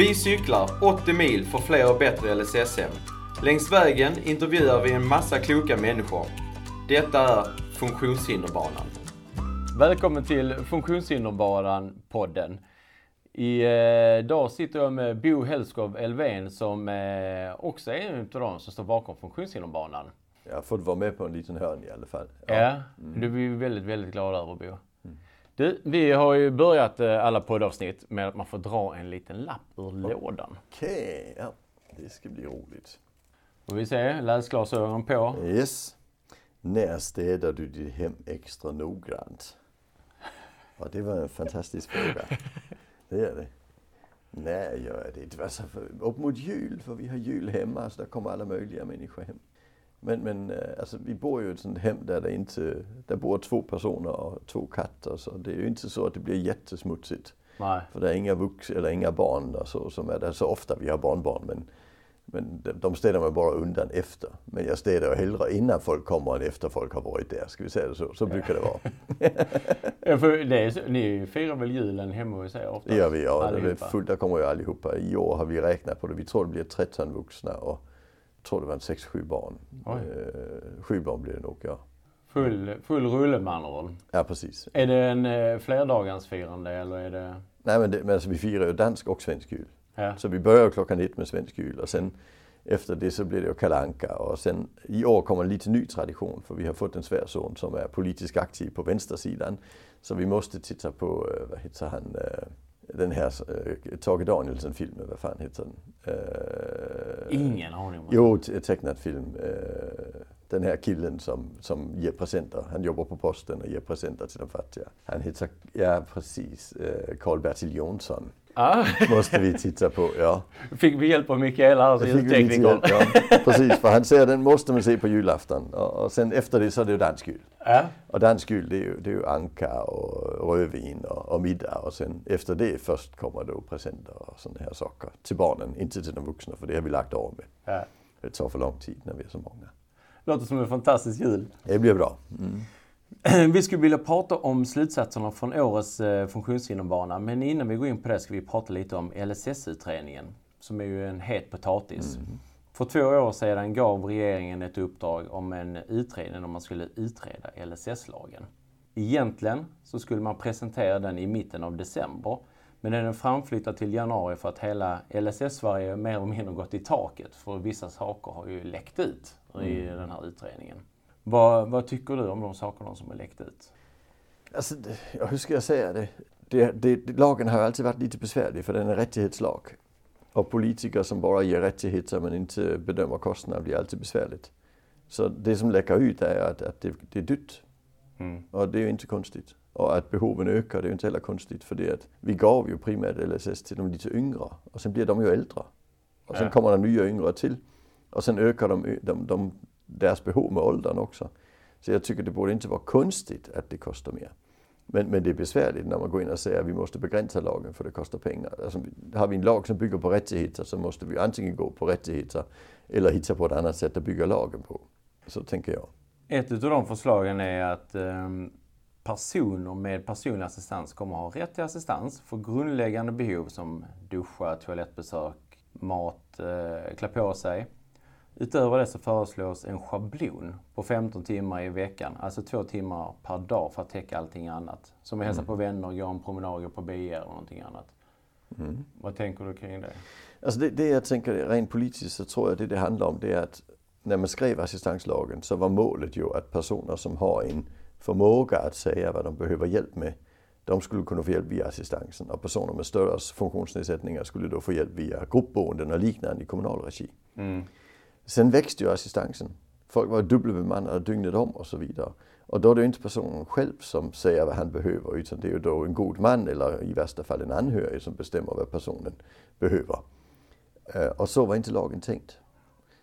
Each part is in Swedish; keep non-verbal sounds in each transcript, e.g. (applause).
Vi cyklar 80 mil för fler och bättre LSS-hem. Längs vägen intervjuar vi en massa kloka människor. Detta är Funktionshinderbanan. Välkommen till Funktionshinderbanan-podden. Idag sitter jag med Bo Hellskov Elfven som också är en av de som står bakom Funktionshinderbanan. Jag har fått vara med på en liten hörn i alla fall. Ja, ja mm. det är vi väldigt, väldigt glada över Bo. Du, vi har ju börjat eh, alla poddavsnitt med att man får dra en liten lapp ur lådan. Okej, ja. Det ska bli roligt. Får vi se, läsglasögon på. Yes. När städar du ditt hem extra noggrant? Ja, det var en fantastisk fråga. Det är det. När gör jag det? Alltså, upp mot jul, för vi har jul hemma, så där kommer alla möjliga människor hem. Men, men alltså, vi bor ju i ett sånt hem där det inte, där bor två personer och två katter. Så det är ju inte så att det blir jättesmutsigt. Nej. För det är inga vuxna eller inga barn där, så, som är där så ofta. Vi har barnbarn men, men de, de städar man bara undan efter. Men jag städar hellre innan folk kommer än efter folk har varit där. Ska vi säga det så? Så brukar det vara. ja, för det är så, ni firar väl julen hemma hos er ofta? Det gör vi, ja. Det är fullt, där kommer ju allihopa. I år har vi räknat på det. Vi tror det blir 13 vuxna och tror det var en 6-7 barn. Eh, sju barn blir det nog, ja. Full, full rulle med andra ord. Ja, precis. Är det en eh, flerdagarsfirande eller är det? Nej, men, det, men alltså, vi firar ju dansk och svensk jul. Ja. Så vi börjar klockan ett med svensk jul och sen efter det så blir det ju kalanka och sen i år kommer en lite ny tradition för vi har fått en svärson som är politiskt aktiv på vänstersidan. Så vi måste titta på, eh, vad heter han, eh, den här äh, Tage Danielsson-filmen, vad fan heter den? Äh, Ingen aning. Jo, tecknad film. Äh, den här killen som, som ger presenter. Han jobbar på posten och ger presenter till de fattiga. Han heter, ja precis, Karl-Bertil Jonsson. Ah. (laughs) Måste vi titta på, ja. Fick vi hjälp av Mikael här, ljudteknikern. Ja, precis, för han säger den måste man se på julafton. Och, och sen efter det så är det ju dansk jul. Ja. Och dansk jul det är ju, det är ju anka och rödvin och, och middag. Och sen efter det först kommer då presenter och sådana här saker till barnen, inte till de vuxna för det har vi lagt av med. Ja. Det tar för lång tid när vi är så många. Låter som en fantastisk jul. Det blir bra. Mm. (clears throat) Vi skulle vilja prata om slutsatserna från årets eh, funktionshinderbana. Men innan vi går in på det ska vi prata lite om LSS-utredningen. Som är ju en het potatis. Mm. För två år sedan gav regeringen ett uppdrag om en utredning om man skulle utreda LSS-lagen. Egentligen så skulle man presentera den i mitten av december. Men den är framflyttad till januari för att hela LSS-Sverige mer eller mindre gått i taket. För vissa saker har ju läckt ut i mm. den här utredningen. Vad, vad, tycker du om de sakerna som är läckt ut? Alltså, hur ska jag säga det? Det, det? Lagen har alltid varit lite besvärlig för den är rättighetslag. Och politiker som bara ger rättigheter men inte bedömer kostnader blir alltid besvärligt. Så det som läcker ut är att, att det, det är dyrt. Mm. Och det är ju inte konstigt. Och att behoven ökar, det är inte heller konstigt för det att vi gav ju primärt LSS till de lite yngre och sen blir de ju äldre. Och sen ja. kommer det nya yngre till. Och sen ökar de, de, de deras behov med åldern också. Så jag tycker det borde inte vara konstigt att det kostar mer. Men, men det är besvärligt när man går in och säger att vi måste begränsa lagen för det kostar pengar. Alltså, har vi en lag som bygger på rättigheter så måste vi antingen gå på rättigheter eller hitta på ett annat sätt att bygga lagen på. Så tänker jag. Ett av de förslagen är att um, personer med personlig assistans kommer att ha rätt till assistans för grundläggande behov som duscha, toalettbesök, mat, eh, klä på sig. Utöver det så föreslås en schablon på 15 timmar i veckan, alltså två timmar per dag för att täcka allting annat. Som att hälsa mm. på vänner, gå en promenad, gå på bio eller någonting annat. Mm. Vad tänker du kring det? Alltså det, det jag tänker rent politiskt så tror jag det det handlar om det är att när man skrev assistanslagen så var målet ju att personer som har en förmåga att säga vad de behöver hjälp med, de skulle kunna få hjälp via assistansen. Och personer med större funktionsnedsättningar skulle då få hjälp via gruppboenden och liknande i kommunal regi. Mm. Sen växte ju assistansen. Folk var dubbelbemannade dygnet om och så vidare. Och då är det inte personen själv som säger vad han behöver utan det är ju då en god man eller i värsta fall en anhörig som bestämmer vad personen behöver. Och øh, så var inte lagen tänkt.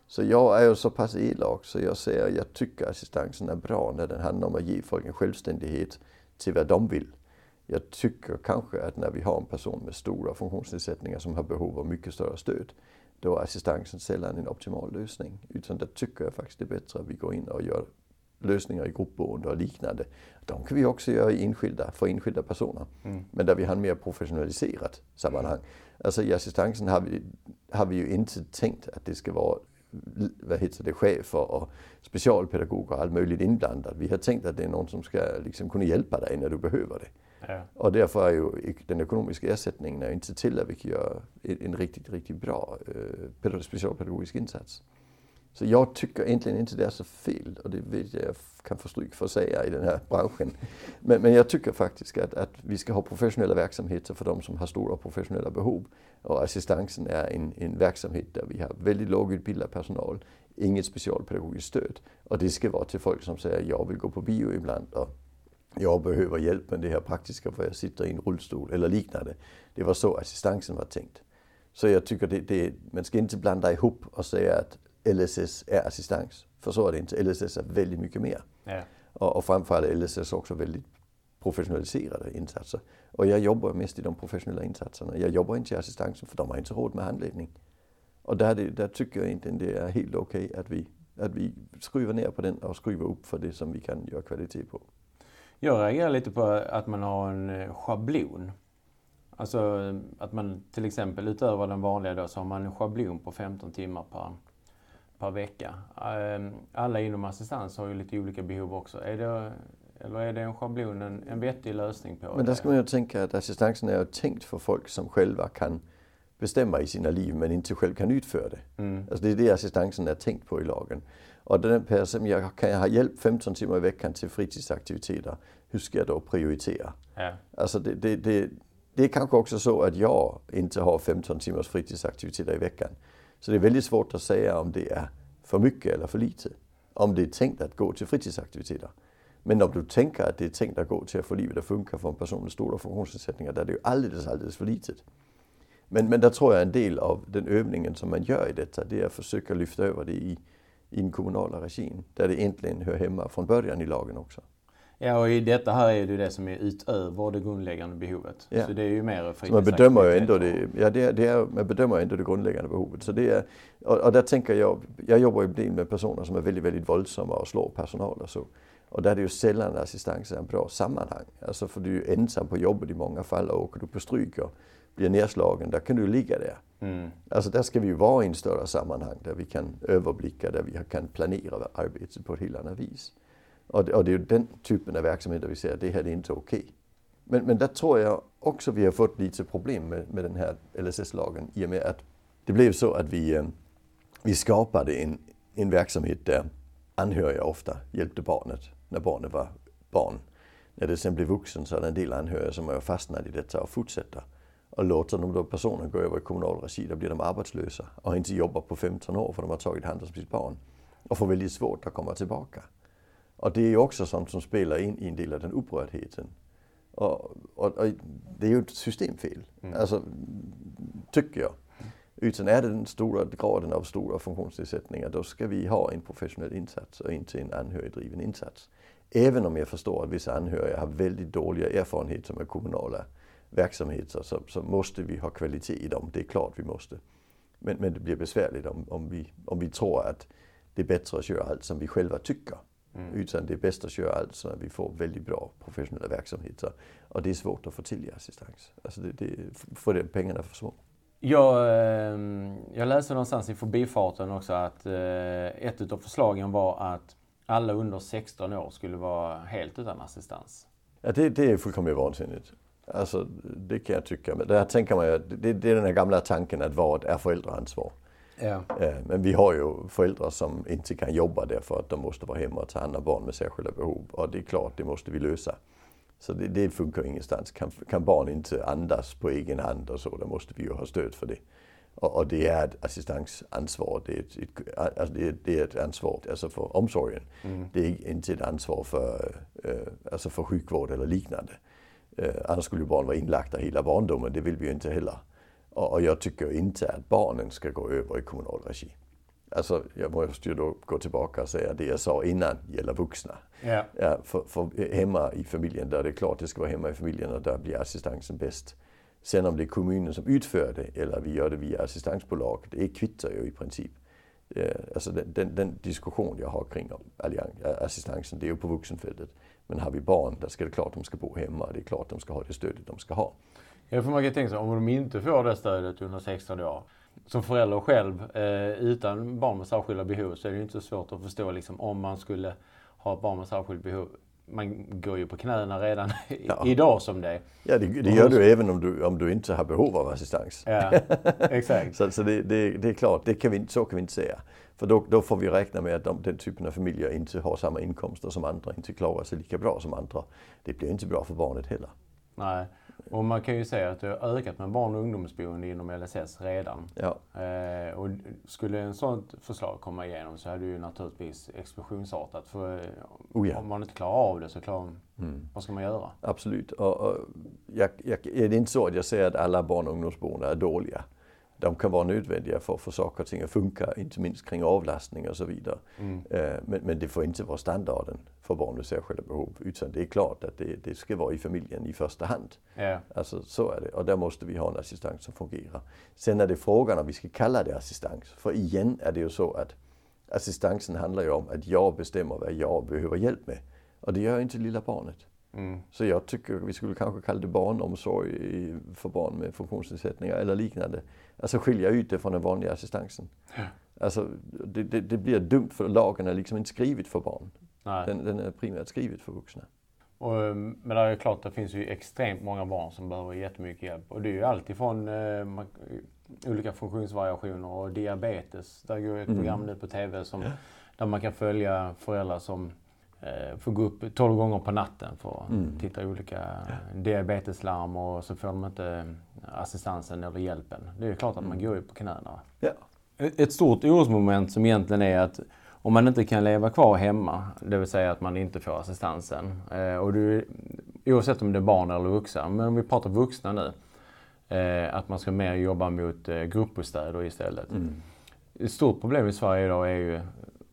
Så jag är ju så pass elak så jag säger att jag tycker assistansen är bra när den handlar om att ge folk en självständighet till vad de vill. Jag tycker kanske att när vi har en person med stora funktionsnedsättningar som har behov av mycket större stöd då är assistansen sällan en optimal lösning. Utan där tycker jag faktiskt det är bättre att vi går in och gör lösningar i gruppboende och liknande. De kan vi också göra i enskilda, för enskilda personer. Mm. Men där vi har en mer professionaliserat sammanhang. Alltså i assistansen har vi, har vi ju inte tänkt att det ska vara vad heter det, chefer och specialpedagoger och allt möjligt inblandat. Vi har tänkt att det är någon som ska liksom kunna hjälpa dig när du behöver det. Ja. Och därför är ju den ekonomiska ersättningen är inte till att vi kan göra en riktigt, riktigt bra eh, specialpedagogisk insats. Så jag tycker egentligen inte det är så fel och det vet jag jag kan få stryk för att säga i den här (laughs) branschen. Men, men jag tycker faktiskt att, att vi ska ha professionella verksamheter för de som har stora professionella behov. Och assistansen är en, en verksamhet där vi har väldigt lågutbildad personal, inget specialpedagogiskt stöd. Och det ska vara till folk som säger jag vill gå på bio ibland och jag behöver hjälp med det här praktiska för jag sitter i en rullstol eller liknande. Det var så assistansen var tänkt. Så jag tycker det, det, man ska inte blanda ihop och säga att LSS är assistans. För så är det inte. LSS är väldigt mycket mer. Ja. Och, och framförallt LSS också väldigt professionaliserade insatser. Och jag jobbar mest i de professionella insatserna. Jag jobbar inte i assistansen för de har inte råd med handledning. Och där, det, där tycker jag inte det är helt okej okay att, vi, att vi skruvar ner på den och skruvar upp för det som vi kan göra kvalitet på. Jag reagerar lite på att man har en eh, schablon. Alltså att man till exempel utöver den vanliga då så har man en schablon på 15 timmar per per vecka. Ehm, alla inom assistans har ju lite olika behov också. Är det, eller är det en schablon, en, en vettig lösning på Men där ska man ju tänka att assistansen är tänkt för folk som själva kan bestämma i sina liv men inte själv kan utföra det. Mm. Alltså det är det assistansen är tänkt på i lagen. Och den person, jag kan jag ha hjälp 15 timmar i veckan till fritidsaktiviteter, hur ska jag då prioritera? Ja. Alltså det, det, det, det är kanske också så att jag inte har 15 timmars fritidsaktiviteter i veckan. Så det är väldigt svårt att säga om det är för mycket eller för lite. Om det är tänkt att gå till fritidsaktiviteter. Men om du tänker att det är tänkt att gå till att få livet att funka för en person med stora funktionsnedsättningar, där är det ju alldeles, alldeles för litet. Men, men där tror jag en del av den övningen som man gör i detta, det är att försöka lyfta över det i, i den kommunala regin, där det egentligen hör hemma från början i lagen också. Ja, och i detta här är det ju det som är utöver det grundläggande behovet. Ja. Så det är ju mer man bedömer ju ändå det, ja, det, det är, man bedömer ändå det grundläggande behovet. Så det är, och, och där tänker jag, jag jobbar ju med personer som är väldigt, väldigt våldsamma och slår personal och så. Och där är det ju sällan assistans är en bra sammanhang. Alltså för du är ju ensam på jobbet i många fall och åker du på stryk och blir nedslagen, där kan du ligga där. Mm. Alltså där ska vi ju vara i en större sammanhang där vi kan överblicka, där vi kan planera arbetet på ett helt annat vis. Och det, och det är ju den typen av verksamhet där vi säger att det här är inte okej. Okay. Men, men där tror jag också vi har fått lite problem med, med den här LSS-lagen i och med att det blev så att vi, eh, vi skapade en, en verksamhet där anhöriga ofta hjälpte barnet när barnet var barn. När det sen blev vuxen så är det en del anhöriga som har fastnat i detta och fortsätter. Och låter de då personer gå över i kommunal regi, då blir de arbetslösa och inte jobbar på 15 år för de har tagit hand om sitt barn. Och får väldigt svårt att komma tillbaka. Och det är ju också sånt som spelar in i en del av den upprördheten. Och, och, och det är ju ett systemfel, mm. alltså, tycker jag. Utan är det den stora graden av stora funktionsnedsättningar, då ska vi ha en professionell insats och inte en anhörigdriven insats. Även om jag förstår att vissa anhöriga har väldigt dåliga erfarenheter med kommunala verksamheter så, så måste vi ha kvalitet i dem. Det är klart vi måste. Men, men det blir besvärligt om, om, vi, om vi tror att det är bättre att göra allt som vi själva tycker. Mm. Utan det är bäst att köra allt så att vi får väldigt bra professionella verksamheter. Och det är svårt att få till i assistans. Alltså det, det, för det, pengarna är för små. Jag, jag läste någonstans i förbifarten också att eh, ett av förslagen var att alla under 16 år skulle vara helt utan assistans. Ja, det, det är fullkomligt vansinnigt. Alltså, det kan jag tycka. Men där tänker man ju, det, det är den här gamla tanken att vad är föräldraansvar? Ja. Eh, men vi har ju föräldrar som inte kan jobba därför att de måste vara hemma och ta hand om barn med särskilda behov. Och det är klart, det måste vi lösa. Så det, det funkar ingenstans. Kan, kan, barn inte andas på egen hand och så, då måste vi ju ha stöd för det. Och, och det är ett assistansansvar. Det är ett, ett, alltså det, är, det är ett ansvar alltså för omsorgen. Mm. Det är inte ett ansvar för, eh, alltså för sjukvård eller liknande. Eh, annars skulle ju barn vara inlagda hela barndomen, det vill vi ju inte heller. Och, jag tycker inte att barnen ska gå över i kommunal regi. Alltså, jag måste ju då gå tillbaka och säga det jag sa innan gäller vuxna. Yeah. Ja, för, för hemma i familjen, där det är klart det ska vara hemma i familjen och där blir assistansen bäst. Sen om det är kommunen som utför det eller vi gör det via assistansbolag, det kvittar ju i princip. Eh, alltså den, den, den, diskussion jag har kring assistansen, det är ju på vuxenfältet. Men har vi barn, där ska det klart de ska bo hemma. Det är klart de ska ha det stödet de ska ha. Ja, för man kan tänka sig om de inte får det stödet under 16 år. Som förälder själv, eh, utan barn med särskilda behov, så är det ju inte så svårt att förstå liksom, om man skulle ha ett barn med särskilda behov man går ju på knäna redan (laughs) ja. idag som det. Ja, det, det gör du även om du, om du inte har behov av assistans. Ja, (laughs) exakt. så så det, det, det, är klart, det kan vi, så kan vi inte säga. För då, då får vi räkna med att de, den typen av familjer inte har samma inkomster som andra, inte klarar sig lika bra som andra. Det blir inte bra för barnet heller. Nej. Och man kan ju säga att det har ökat med barn och ungdomsboende inom LSS redan. Ja. Eh, och skulle en sådant förslag komma igenom så är det ju naturligtvis explosionsartat. För oh ja. om man inte klarar av det så klarar, mm. vad ska man göra? Absolut. Och, och jag, jag, är det inte så att jag säger att alla barn och ungdomsboende är dåliga de kan vara nödvändiga för att få saker och ting att funka, inte minst kring avlastning och så vidare. Mm. Eh, men, men, det får inte vara standarden för barn med särskilda behov. Utan det är klart att det, det ska vara i familjen i första hand. Ja. Alltså, så är det. Och där måste vi ha en assistans som fungerar. Sen är det frågan om vi ska kalla det assistans. För igen är det ju så att assistansen handlar ju om att jag bestämmer vad jag behöver hjälp med. Och det gör inte lilla barnet. Mm. Så jag tycker vi skulle kanske kalla det barnomsorg för barn med funktionsnedsättningar eller liknande. Alltså skilja ut det från den vanliga assistansen. Ja. Alltså, det, det, det, blir dumt för lagen är liksom inte skrivet för barn. Den, den, är primärt skrivet för vuxna. Och, ehm, men det är klart, det finns ju extremt många barn som behöver jättemycket hjälp. Och det är ju alltifrån eh, olika funktionsvariationer och diabetes. Där går ett mm. program nu på TV som, där man kan följa föräldrar som får gå upp 12 gånger på natten för att mm. titta olika diabeteslarm och så får de inte eh, assistansen eller hjälpen. Det är ju klart att man mm. går ju på knäna. Ja. Ett stort orosmoment som egentligen är att om man inte kan leva kvar hemma, det vill säga att man inte får assistansen. Eh, och du, oavsett om det är barn eller vuxna, men om vi pratar vuxna nu. Eh, att man ska mer jobba mot eh, gruppbostäder istället. Mm. Ett stort problem i Sverige idag är ju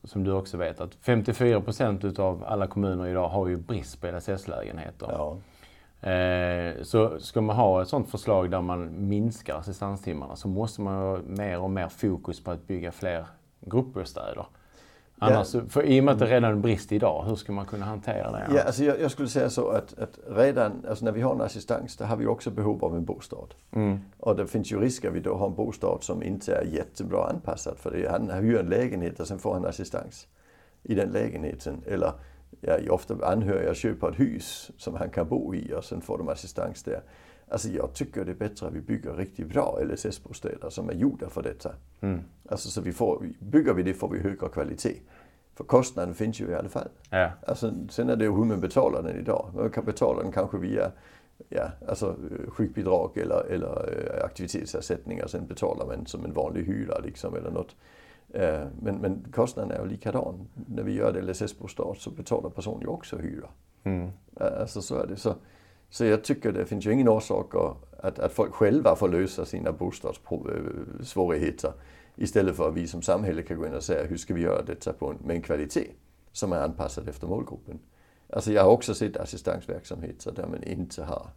som du också vet, att 54 procent utav alla kommuner idag har ju brist på LSS-lägenheter. Ja. Eh, så ska man ha ett sådant förslag där man minskar assistanstimmarna så måste man ha mer och mer fokus på att bygga fler gruppbostäder. Annars, för I och med att det redan är brist idag, hur ska man kunna hantera det? Ja, alltså jag, jag skulle säga så att, att, redan alltså när vi har en assistans, då har vi också behov av en bostad. Mm. Och det finns ju risker att vi då har en bostad som inte är jättebra anpassad för det. Han hyr en lägenhet och sen får han assistans i den lägenheten. Eller ja, ofta anhöriga köper ett hus som han kan bo i och sen får de assistans där. Alltså jag tycker det är bättre att vi bygger riktigt bra LSS-bostäder som är gjorda för detta. Mm. Alltså så vi får, bygger vi det får vi högre kvalitet. För kostnaden finns ju i alla fall. Ja. Alltså, sen är det ju hur man betalar den idag. Man kan betala den kanske via ja, alltså, sjukbidrag eller, eller eh, aktivitetsersättningar. Sen betalar man som en vanlig hyra liksom, eller något. Eh, men, men kostnaden är ju likadan. När vi gör det LSS-bostad så betalar personen ju också hyra. Mm. Alltså så är det. Så, så jag tycker det finns ju ingen orsak att, att folk själva får lösa sina bostadssvårigheter istället för att vi som samhälle kan gå in och säga hur ska vi göra detta på en, med en kvalitet som är anpassad efter målgruppen. Alltså jag har också sett assistansverksamheter där man inte har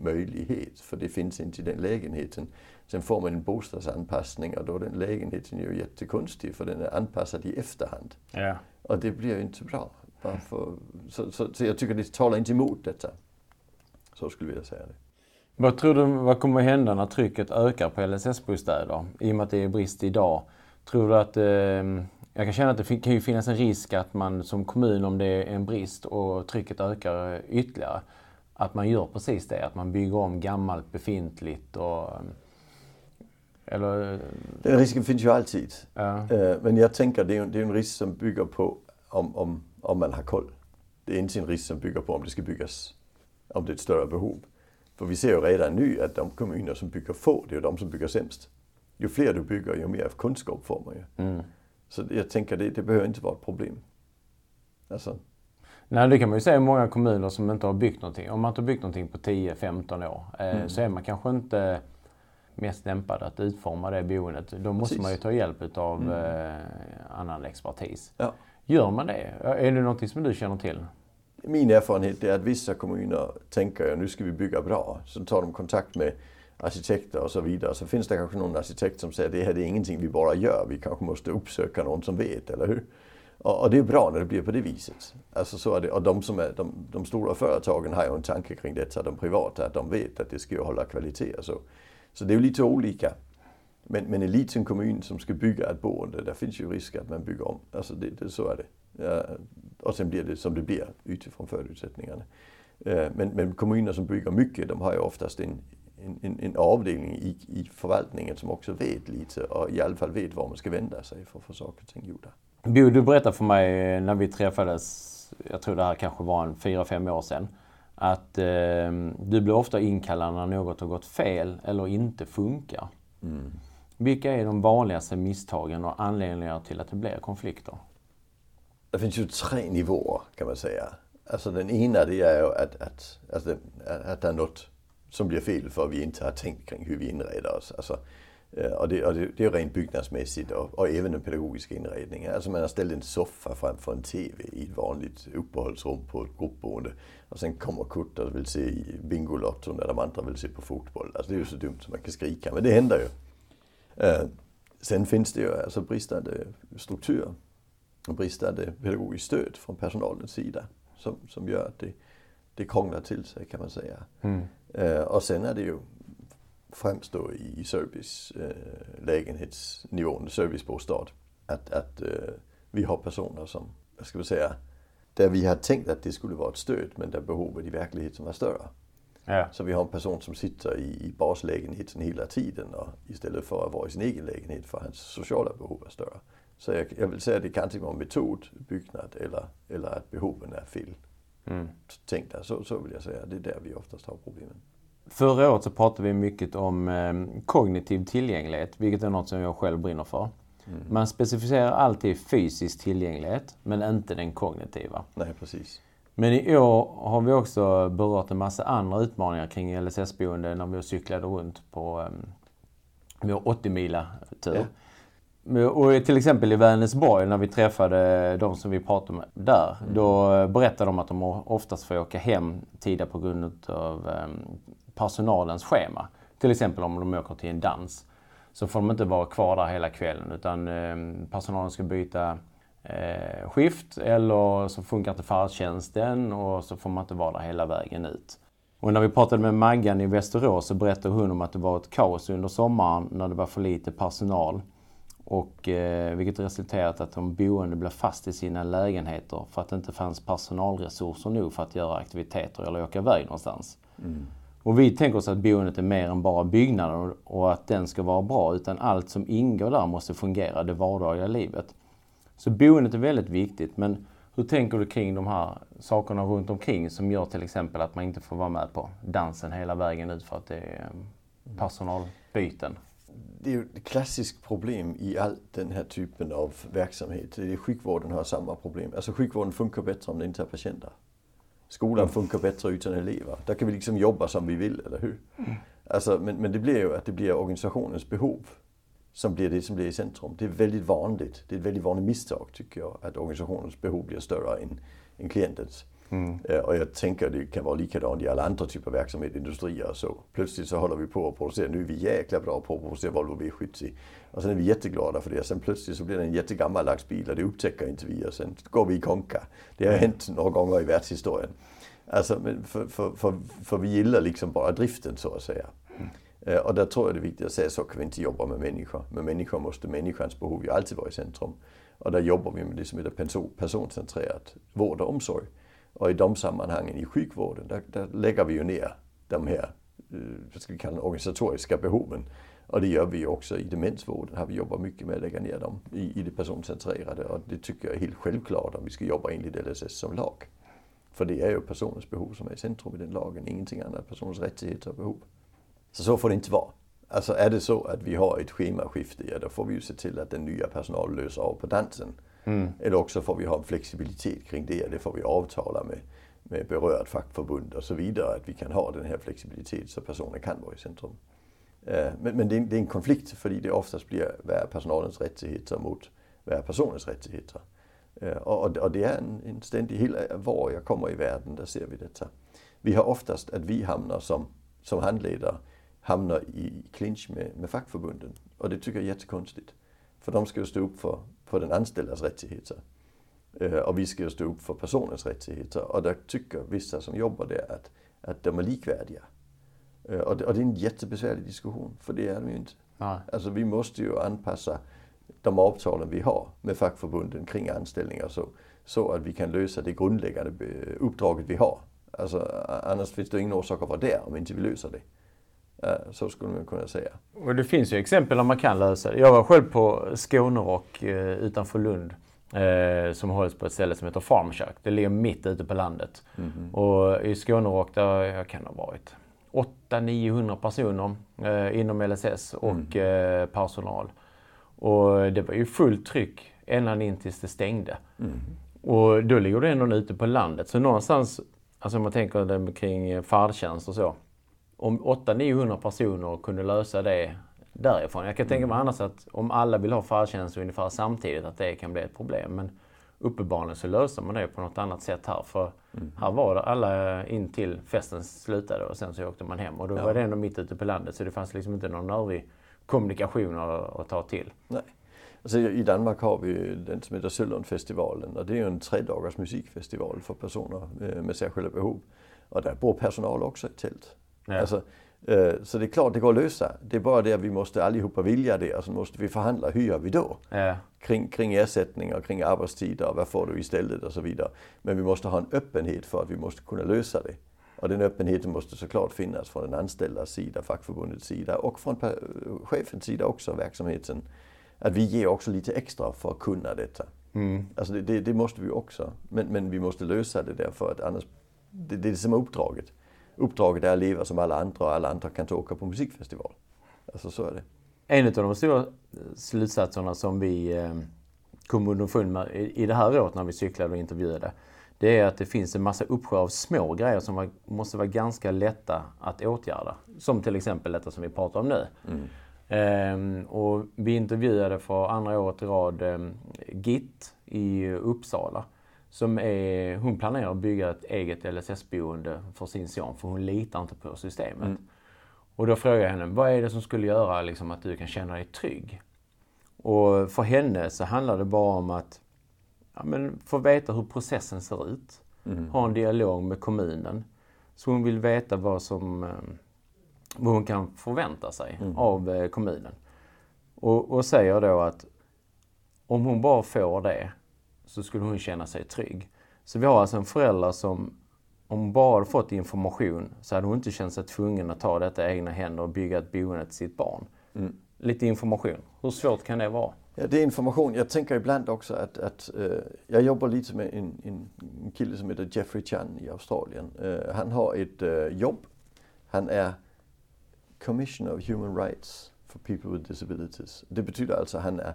möjlighet för det finns inte i den lägenheten. Sen får man en bostadsanpassning och då är den lägenheten ju jättekonstig för den är anpassad i efterhand. Ja. Och det blir ju inte bra. För, så, så, så jag tycker det talar inte emot detta. Så skulle jag vilja säga det. Vad tror du vad kommer hända när trycket ökar på LSS-bostäder? I och med att det är brist idag. Tror du att... Eh, jag kan känna att det kan ju finnas en risk att man som kommun, om det är en brist och trycket ökar ytterligare, att man gör precis det. Att man bygger om gammalt befintligt och... Eller... Den risken finns ju alltid. Ja. Eh, men jag tänker det är, det är en risk som bygger på om, om, om man har koll. Det är inte en risk som bygger på om det ska byggas, om det är ett större behov. För vi ser ju redan nu att de kommuner som bygger få, det är de som bygger sämst. Ju fler du bygger, ju mer kunskap får man ju. Mm. Så jag tänker det, det behöver inte vara ett problem. Alltså. Nej, det kan man ju säga många kommuner som inte har byggt någonting. Om man inte har byggt någonting på 10-15 år eh, mm. så är man kanske inte mest lämpad att utforma det boendet. Då Precis. måste man ju ta hjälp av mm. eh, annan expertis. Ja. Gör man det? Är det någonting som du känner till? Min erfarenhet är att vissa kommuner tänker att nu ska vi bygga bra. Så tar de kontakt med arkitekter och så vidare. Så finns det kanske någon arkitekt som säger att det här är ingenting vi bara gör, vi kanske måste uppsöka någon som vet, eller hur? Och, och det är bra när det blir på det viset. Alltså så är det. Och de, som är, de, de stora företagen har ju en tanke kring detta, de privata, att de vet att det ska ju hålla kvalitet och så. Så det är ju lite olika. Men, men en liten kommun som ska bygga ett boende, där finns ju risk att man bygger om. Alltså det, det, så är det. Ja, och sen blir det som det blir utifrån förutsättningarna. Men, men kommuner som bygger mycket, de har ju oftast en, en, en avdelning i, i förvaltningen som också vet lite och i alla fall vet var man ska vända sig för att få saker och ting gjorda. Bo, du berättade för mig när vi träffades, jag tror det här kanske var en fyra, fem år sedan, att eh, du blir ofta inkallad när något har gått fel eller inte funkar. Mm. Vilka är de vanligaste misstagen och anledningarna till att det blir konflikter? Det finns ju tre nivåer kan man säga. Alltså den ena det är ju att, att, att, att det är något som blir fel för att vi inte har tänkt kring hur vi inreder oss. Alltså, och det, och det, det är rent byggnadsmässigt och, och även den pedagogiska inredningen. Alltså man har ställt en soffa framför en TV i ett vanligt uppehållsrum på ett gruppboende. Och sen kommer Kurt och vill se Bingolotto när de andra vill se på fotboll. Alltså det är ju så dumt som man kan skrika, men det händer ju. Øh, sen finns det ju alltså bristande øh, struktur och bristande pedagogiskt stöd från personalens sida som, som gör att det, det krånglar till sig kan man säga. Mm. Uh, och sen är det ju främst då i service, uh, lägenhetsnivån, servicebostad, att, att uh, vi har personer som, vad ska vi säga, där vi har tänkt att det skulle vara ett stöd men där behovet i verkligheten var större. Ja. Så vi har en person som sitter i, i baslägenheten hela tiden och istället för att vara i sin egen lägenhet för hans sociala behov är större. Så jag, jag vill säga att det kan inte vara metod, byggnad eller, eller att behoven är fel mm. tänkta. Så, så vill jag säga. Det är där vi oftast har problemen. Förra året så pratade vi mycket om eh, kognitiv tillgänglighet, vilket är något som jag själv brinner för. Mm. Man specificerar alltid fysisk tillgänglighet, men inte den kognitiva. Nej, precis. Men i år har vi också berört en massa andra utmaningar kring LSS-boende när vi cyklade runt på um, vår 80 mila tur. Ja. Och till exempel i Vänersborg när vi träffade de som vi pratade med där. Mm. Då berättade de att de oftast får åka hem tidigare på grund av um, personalens schema. Till exempel om de åker till en dans. Så får de inte vara kvar där hela kvällen utan um, personalen ska byta uh, skift eller så funkar inte färdtjänsten och så får man inte vara där hela vägen ut. Och när vi pratade med Maggan i Västerås så berättade hon om att det var ett kaos under sommaren när det var för lite personal. Och, eh, vilket resulterat att de boende blev fast i sina lägenheter för att det inte fanns personalresurser nog för att göra aktiviteter eller åka iväg någonstans. Mm. Och vi tänker oss att boendet är mer än bara byggnaden och att den ska vara bra utan allt som ingår där måste fungera, det vardagliga livet. Så boendet är väldigt viktigt men hur tänker du kring de här sakerna runt omkring som gör till exempel att man inte får vara med på dansen hela vägen ut för att det är eh, personalbyten? Det är ju ett klassiskt problem i all den här typen av verksamhet. Sjukvården har samma problem. Alltså sjukvården funkar bättre om det inte är patienter. Skolan mm. funkar bättre utan elever. Där kan vi liksom jobba som vi vill, eller hur? Mm. Alltså, men, men det blir ju att det blir organisationens behov som blir det som blir i centrum. Det är väldigt vanligt. Det är ett väldigt vanligt misstag tycker jag, att organisationens behov blir större än, än klientens. Mm. Eh, och jag tänker att det kan vara likadant i alla andra typer av verksamhet, industrier och så. Plötsligt så håller vi på att producera, nu är vi jäkla bra på att producera Volvo V70. Och sen är vi jätteglada för det. Sen plötsligt så blir det en jättegammaldags bil och det upptäcker inte vi och sen går vi i konka. Det har hänt några gånger i världshistorien. Alltså, för, för, för, för vi gillar liksom bara driften så att säga. Mm. Eh, och där tror jag det är viktigt att säga så kan vi inte jobba med människor. Med människor måste människans behov ju alltid vara i centrum. Och där jobbar vi med det som heter personcentrerat vård och omsorg. Och i de sammanhangen i sjukvården, där, där lägger vi ju ner de här eh, vad ska vi kalla organisatoriska behoven. Och det gör vi ju också i demensvården, har vi jobbat mycket med att lägga ner dem i, i det personcentrerade. Och det tycker jag är helt självklart om vi ska jobba enligt LSS som lag. För det är ju personens behov som är i centrum i den lagen, ingenting annat. Personens rättigheter och behov. Så så får det inte vara. Alltså är det så att vi har ett schemaskifte, ja då får vi ju se till att den nya personalen löser av på dansen. Mm. Eller också får vi ha en flexibilitet kring det. och Det får vi avtala med, med berört fackförbund och så vidare. Att vi kan ha den här flexibiliteten, så personen kan vara i centrum. Eh, men, men det, är, det är en konflikt för det oftast blir vad personalens rättigheter mot vad personens rättigheter. Eh, och, och det är en, en ständig, hela eh, var jag kommer i världen, där ser vi detta. Vi har oftast att vi hamnar som, som handledare hamnar i clinch med, med fackförbunden. Och det tycker jag är jättekonstigt. För de ska ju stå upp för, för den anställdas rättigheter. Eh, och vi ska ju stå upp för personens rättigheter. Och där tycker vissa som jobbar där att, att de är likvärdiga. Eh, och det, och det är en jättebesvärlig diskussion, för det är de ju inte. Nej. Alltså vi måste ju anpassa de avtalen vi har med fackförbunden kring anställningar så, så att vi kan lösa det grundläggande uppdraget vi har. Alltså, annars finns det ingen orsak att vara där om inte vi löser det. Så skulle man kunna säga. Och det finns ju exempel om man kan lösa det. Jag var själv på Skånerock eh, utanför Lund. Eh, som hålls på ett ställe som heter Farmkök. Det ligger mitt ute på landet. Mm -hmm. Och i Skånerock där jag kan ha varit 800-900 personer eh, inom LSS och mm. eh, personal. Och det var ju fullt tryck ända in tills det stängde. Mm. Och då ligger det ändå ute på landet. Så någonstans, alltså om man tänker kring färdtjänst och så. Om 800-900 personer kunde lösa det därifrån. Jag kan tänka mig mm. annars att om alla vill ha färdtjänst ungefär samtidigt att det kan bli ett problem. Men uppenbarligen så löser man det på något annat sätt här. För mm. här var det alla in till festen slutade och sen så åkte man hem. Och då ja. var det ändå mitt ute på landet så det fanns liksom inte någon övrig kommunikation att, att ta till. Nej. Alltså, I Danmark har vi den som heter Sølundfestivalen och det är ju en tre dagars musikfestival för personer eh, med särskilda behov. Och där bor personal också i tält. Ja. Alltså, Eh, så det är klart det går att lösa. Det är bara det att vi måste allihopa vilja det och så måste vi förhandla hur gör vi då? Ja. Kring, kring ersättningar, kring arbetstider, vad får du istället och så vidare. Men vi måste ha en öppenhet för att vi måste kunna lösa det. Och den öppenheten måste såklart finnas från den anställdas sida, fackförbundets sida och från chefens sida också, verksamheten. Att vi ger också lite extra för att kunna detta. Mm. Alltså det, det, det, måste vi också. Men, men vi måste lösa det därför att annars, det, det är det som är uppdraget uppdraget är att leva som alla andra och alla andra kan inte åka på musikfestival. Alltså så är det. En av de stora slutsatserna som vi eh, kom underfund med i det här året när vi cyklade och intervjuade. Det är att det finns en massa uppsjö av små grejer som var, måste vara ganska lätta att åtgärda. Som till exempel detta som vi pratar om nu. Mm. Ehm, och vi intervjuade för andra året i rad eh, GIT i Uppsala som är, hon planerar att bygga ett eget LSS-boende för sin son för hon litar inte på systemet. Mm. Och då frågar jag henne, vad är det som skulle göra liksom, att du kan känna dig trygg? Och för henne så handlar det bara om att ja, men, få veta hur processen ser ut. Mm. Ha en dialog med kommunen. Så hon vill veta vad, som, eh, vad hon kan förvänta sig mm. av eh, kommunen. Och, och säger då att om hon bara får det så skulle hon känna sig trygg. Så vi har alltså en förälder som, om hon bara hade fått information, så hade hon inte känt sig tvungen att ta detta i egna händer och bygga ett boende till sitt barn. Mm. Lite information. Hur svårt kan det vara? Ja, det är information. Jag tänker ibland också att, att uh, jag jobbar lite med en, en, kille som heter Jeffrey Chan i Australien. Uh, han har ett uh, jobb. Han är Commissioner of Human Rights for People with Disabilities. Det betyder alltså att han är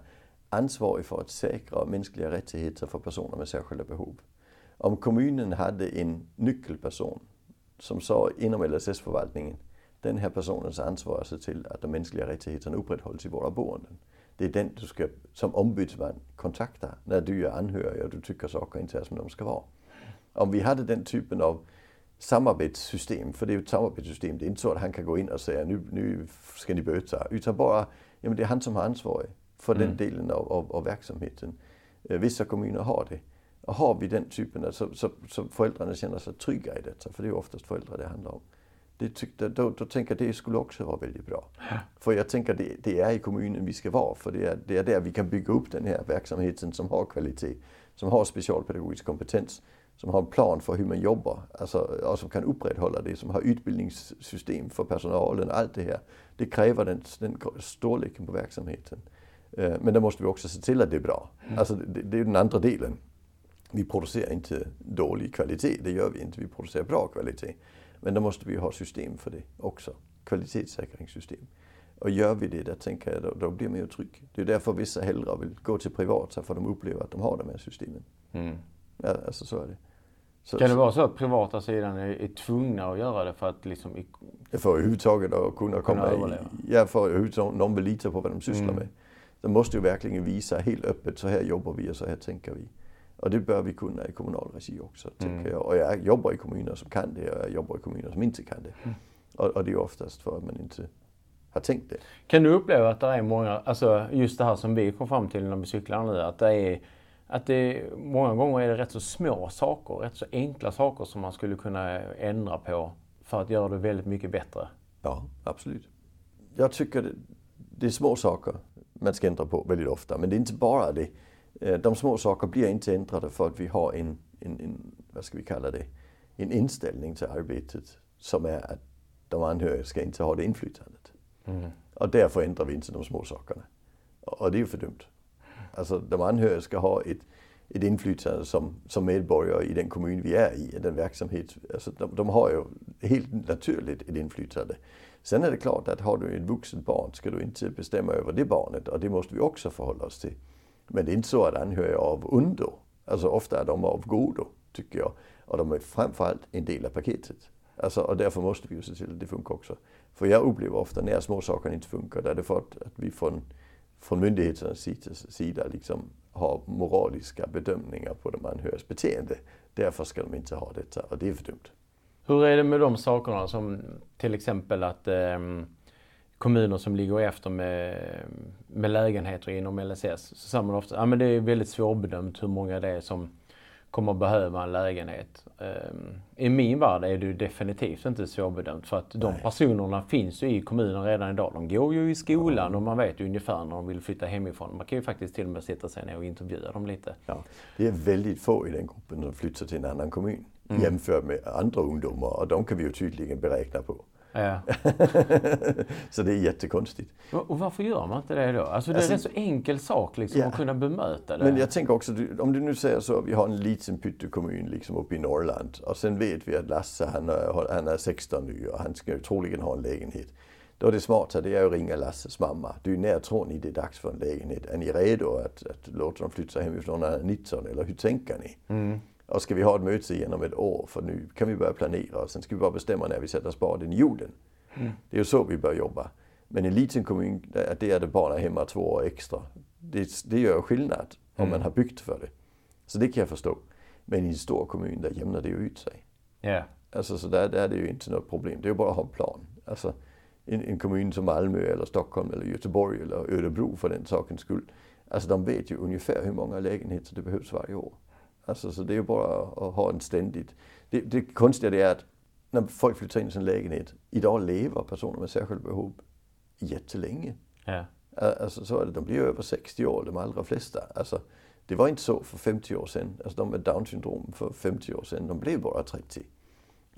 ansvarig för att säkra mänskliga rättigheter för personer med särskilda behov. Om kommunen hade en nyckelperson som sa inom LSS-förvaltningen, den här personens ansvar är att se till att de mänskliga rättigheterna upprätthålls i våra boenden. Det är den du ska som ombudsman kontakta när du är anhörig och du tycker saker inte är som de ska vara. Om vi hade den typen av samarbetssystem, för det är ju ett samarbetssystem, det är inte så att han kan gå in och säga nu, nu ska ni böta, utan bara, ja men det är han som har ansvaret för mm. den delen av, av, av verksamheten. Eh, vissa kommuner har det. Och har vi den typen, så, så, så föräldrarna känner sig trygga i detta, för det är oftast föräldrar det handlar om. Det tyckte, då, då tänker jag att det skulle också vara väldigt bra. Ja. För jag tänker det, det, är i kommunen vi ska vara, för det är, det är där vi kan bygga upp den här verksamheten som har kvalitet, som har specialpedagogisk kompetens, som har en plan för hur man jobbar, alltså, och som kan upprätthålla det, som har utbildningssystem för personalen, allt det här. Det kräver den, den storleken på verksamheten. Eh, men då måste vi också se till att det är bra. Alltså det, det är den andra delen. Vi producerar inte dålig kvalitet, det gör vi inte. Vi producerar bra kvalitet. Men då måste vi ha system för det också. Kvalitetssäkringssystem. Och gör vi det, där tänker jag, då, då blir man ju trygg. Det är därför vissa hellre vill gå till privat, för de upplever att de har de här systemen. Mm. Ja, alltså så är det. Så, kan det vara så att privata sidan är, är tvungna att göra det för att liksom... För överhuvudtaget att kunna komma kunna i... Ja, för överhuvudtaget någon vill lita på vad de sysslar mm. med. De måste ju verkligen visa helt öppet, så här jobbar vi och så här tänker vi. Och det bör vi kunna i kommunal regi också, mm. tänker jag. Och jag jobbar i kommuner som kan det och jag jobbar i kommuner som inte kan det. Mm. Och, och det är oftast för att man inte har tänkt det. Kan du uppleva att det är många, alltså just det här som vi kom fram till när vi cyklade nu, att det är att det många gånger är det rätt så små saker, rätt så enkla saker som man skulle kunna ändra på för att göra det väldigt mycket bättre. Ja, absolut. Jag tycker det, det är små saker man ska ändra på väldigt ofta, men det är inte bara det. Eh, de små saker blir inte ändrade för att vi har en, en, en vad ska vi kalla det, en inställning till arbetet som är att de anhöriga ska inte ha det inflytandet. Mm. Och därför ändrar vi inte de små sakerna. Och det är ju för dumt. Alltså de anhöriga ska ha ett, ett inflytande som, som medborgare i den kommun vi är i, den verksamhet. Alltså de, de har ju helt naturligt ett inflytande. Sen är det klart att har du ett vuxet barn ska du inte bestämma över det barnet och det måste vi också förhålla oss till. Men det är inte så att anhöriga är av undo. Alltså ofta är de av godo, tycker jag. Och de är framförallt en del av paketet. Alltså, och därför måste vi ju se till att det funkar också. För jag upplever ofta när små saker inte funkar, där är det för att, att vi från, från myndigheternas sida liksom har moraliska bedömningar på de anhörigas beteende. Därför ska de inte ha detta och det är för dumt. Hur är det med de sakerna som till exempel att eh, kommuner som ligger efter med, med lägenheter inom LSS så säger man ofta att ja, det är väldigt svårbedömt hur många det är som kommer behöva en lägenhet. Ehm, I min värld är det definitivt inte svårbedömt för att de Nej. personerna finns ju i kommunen redan idag. De går ju i skolan och man vet ju ungefär när de vill flytta hemifrån. Man kan ju faktiskt till och med sätta sig ner och intervjua dem lite. Ja, det är väldigt få i den gruppen som flyttar till en annan kommun mm. jämfört med andra ungdomar och de kan vi ju tydligen beräkna på. Ja. (laughs) så det är jättekonstigt. Och varför gör man inte det då? Alltså det är alltså, en så enkel sak liksom, ja. att kunna bemöta det. Men jag tänker också, om du nu säger så, vi har en liten pyttekommun liksom uppe i Norrland och sen vet vi att Lasse han är, han är 16 nu och han ska ju troligen ha en lägenhet. Då är det smart det är att ringa Lasses mamma. Du, när tror ni det är dags för en lägenhet? Är ni redo att, att låta dem flytta hemifrån när de är 19 eller hur tänker ni? Mm. Och ska vi ha ett möte igenom ett år för nu kan vi börja planera och sen ska vi bara bestämma när vi sätter spaden i jorden. Mm. Det är ju så vi bör jobba. Men en liten kommun, där det är det bara hemma två år extra. Det, det gör skillnad om mm. man har byggt för det. Så det kan jag förstå. Men i en stor kommun, där jämnar det ju ut sig. Yeah. Alltså, så där, där är det ju inte något problem. Det är ju bara att ha en plan. Alltså, en, en kommun som Malmö eller Stockholm eller Göteborg eller Örebro för den sakens skull. Alltså de vet ju ungefär hur många lägenheter det behövs varje år. Alltså, så det är ju bara att ha en ständigt... Det, det konstiga det är att när folk flyttar in i sin lägenhet, idag lever personer med särskilda behov jättelänge. Ja. Alltså, så är det, de blir över 60 år, de allra flesta. Alltså, det var inte så för 50 år sedan. Alltså, de med down syndrom för 50 år sedan, de blev bara 30.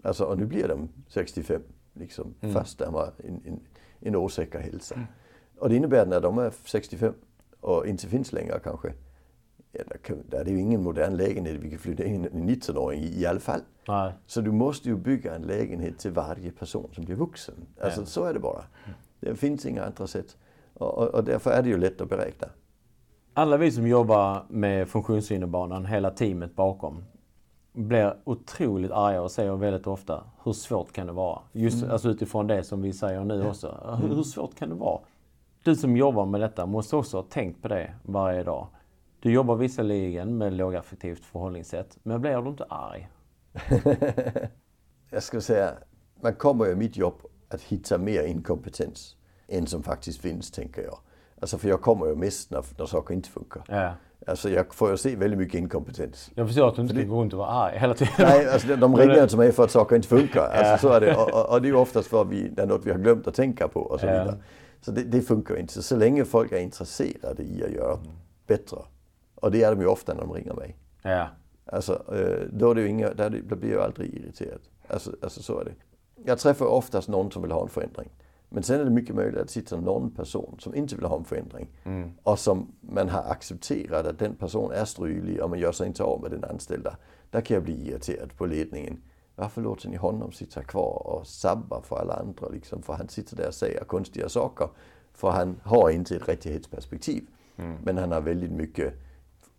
Alltså, och nu blir de 65, liksom, mm. fast de har en, en, en osäker hälsa. Mm. Och det innebär att när de är 65 och inte finns längre kanske, där, är ju ingen modern lägenhet vi kan flytta in en 19-åring i, i alla fall. Nej. Så du måste ju bygga en lägenhet till varje person som blir vuxen. Alltså ja. så är det bara. Det finns inga andra sätt. Och, och, och därför är det ju lätt att beräkna. Alla vi som jobbar med funktionshinderbanan, hela teamet bakom, blir otroligt arga och säger väldigt ofta, hur svårt kan det vara? Just mm. alltså utifrån det som vi säger nu också. Hur, hur svårt kan det vara? Du som jobbar med detta måste också ha tänkt på det varje dag. Du jobbar visserligen med lågaffektivt förhållningssätt, men blir du inte arg? (laughs) jag skulle säga, man kommer ju i mitt jobb att hitta mer inkompetens än som faktiskt finns, tänker jag. Alltså för jag kommer ju mest när, när saker inte funkar. Ja. Alltså jag får ju se väldigt mycket inkompetens. Jag förstår att du inte ska gå runt och vara arg hela tiden. Nej, alltså de ringer till mig för att saker inte funkar. Alltså så är det. Och, och, och det är ju oftast för att vi, det är något vi har glömt att tänka på och så vidare. Så det, det funkar inte. Så, så länge folk är intresserade i att göra bättre och det är de ju ofta när de ringer mig. Ja. Alltså, eh, då, är det inga, då blir jag aldrig irriterad. Alltså, alltså så är det. Jag träffar oftast någon som vill ha en förändring. Men sen är det mycket möjligt att det sitter någon person som inte vill ha en förändring. Mm. Och som man har accepterat att den personen är strulig och man gör sig inte av med den anställda. Där kan jag bli irriterad på ledningen. Varför låter ni honom sitta kvar och sabba för alla andra? Liksom, för han sitter där och säger konstiga saker. För han har inte ett rättighetsperspektiv. Mm. Men han har väldigt mycket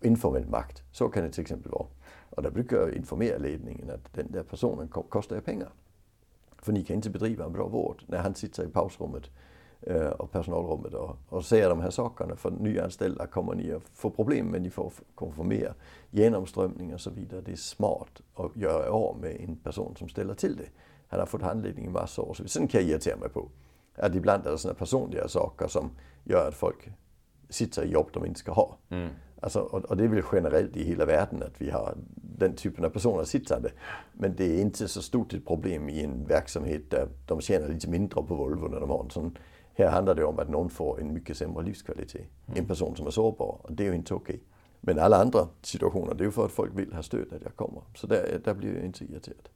informell makt. Så kan det till exempel vara. Och där brukar jag informera ledningen att den där personen kostar er pengar. För ni kan inte bedriva en bra vård när han sitter i pausrummet øh, eh, och personalrummet och, och säger de här sakerna. För nyanställda kommer ni att få problem men ni får, kommer få mer genomströmning och så vidare. Det är smart att göra av med en person som ställer till det. Han har fått handledning i massa år. Så sen kan jag irritera mig på att ibland är det sådana personliga saker som gör att folk sitter i jobb de inte ska ha. Mm. Alltså, och, och, det är väl generellt i hela världen att vi har den typen av personer sittande. Men det är inte så stort ett problem i en verksamhet där de tjänar lite mindre på Volvo när de har en sån. Här handlar det om att någon får en mycket sämre livskvalitet. Mm. En person som är sårbar. Och det är ju inte okej. Okay. Men alla andra situationer, det är ju för att folk vill ha stöd att jag kommer. Så där, där blir jag inte irriterad.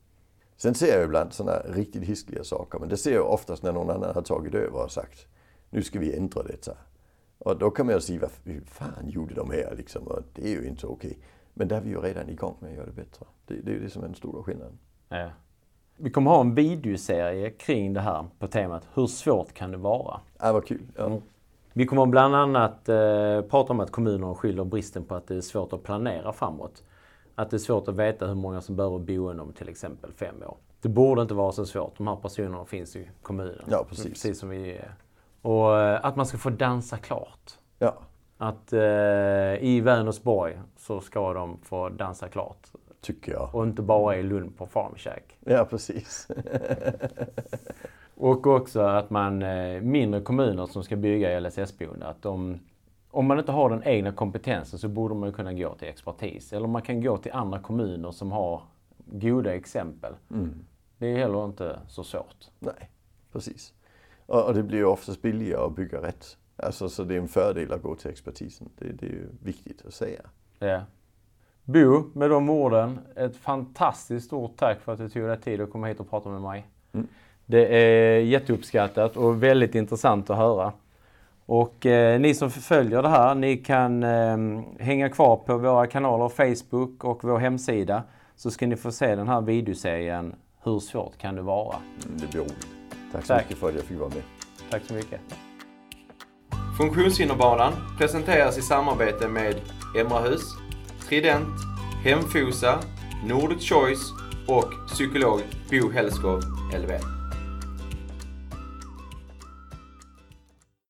Sen ser jag ibland sådana riktigt hiskliga saker. Men det ser jag oftast när någon annan har tagit över och sagt nu ska vi ändra detta. Och då kan man ju säga, vad fan gjorde de här liksom? Och det är ju inte okej. Okay. Men där är vi ju redan igång med att göra det bättre. Det, det är ju det som är den stora skillnaden. Ja. Vi kommer ha en videoserie kring det här på temat Hur svårt kan det vara? Ja, vad kul. Ja. Mm. Vi kommer bland annat eh, prata om att kommunerna skyller bristen på att det är svårt att planera framåt. Att det är svårt att veta hur många som behöver boende om till exempel fem år. Det borde inte vara så svårt. De här personerna finns i kommunen. Ja, precis. precis som vi Och eh, att man ska få dansa klart. Ja. Att eh, i Vänersborg så ska de få dansa klart. Tycker jag. Och inte bara i Lund på farmkäk. Ja, precis. (laughs) och också att man, eh, mindre kommuner som ska bygga LSS-boende, att de, om man inte har den egna kompetensen så borde man kunna gå till expertis. Eller man kan gå till andra kommuner som har goda exempel. Mm. Det är heller inte så svårt. Nej, precis. Och, och det blir ju oftast billigare att bygga rätt. Alltså, så det är en fördel att gå till expertisen. Det, det är ju viktigt att säga. Ja. Bo, med de orden, ett fantastiskt stort tack för att du tog dig tid att komma hit och prata med mig. Mm. Det är jätteuppskattat och väldigt intressant att höra. Och eh, ni som följer det här, ni kan eh, hänga kvar på våra kanaler Facebook och vår hemsida. Så ska ni få se den här videoserien Hur svårt kan det vara? Mm, det blir roligt. Tack så Tack. mycket för att jag fick vara med. Tack så mycket. Funktionshinderbanan presenteras i samarbete med Emrahus, Trident, Hemfosa, Nordic Choice och psykolog Bo Hellskov, LVM.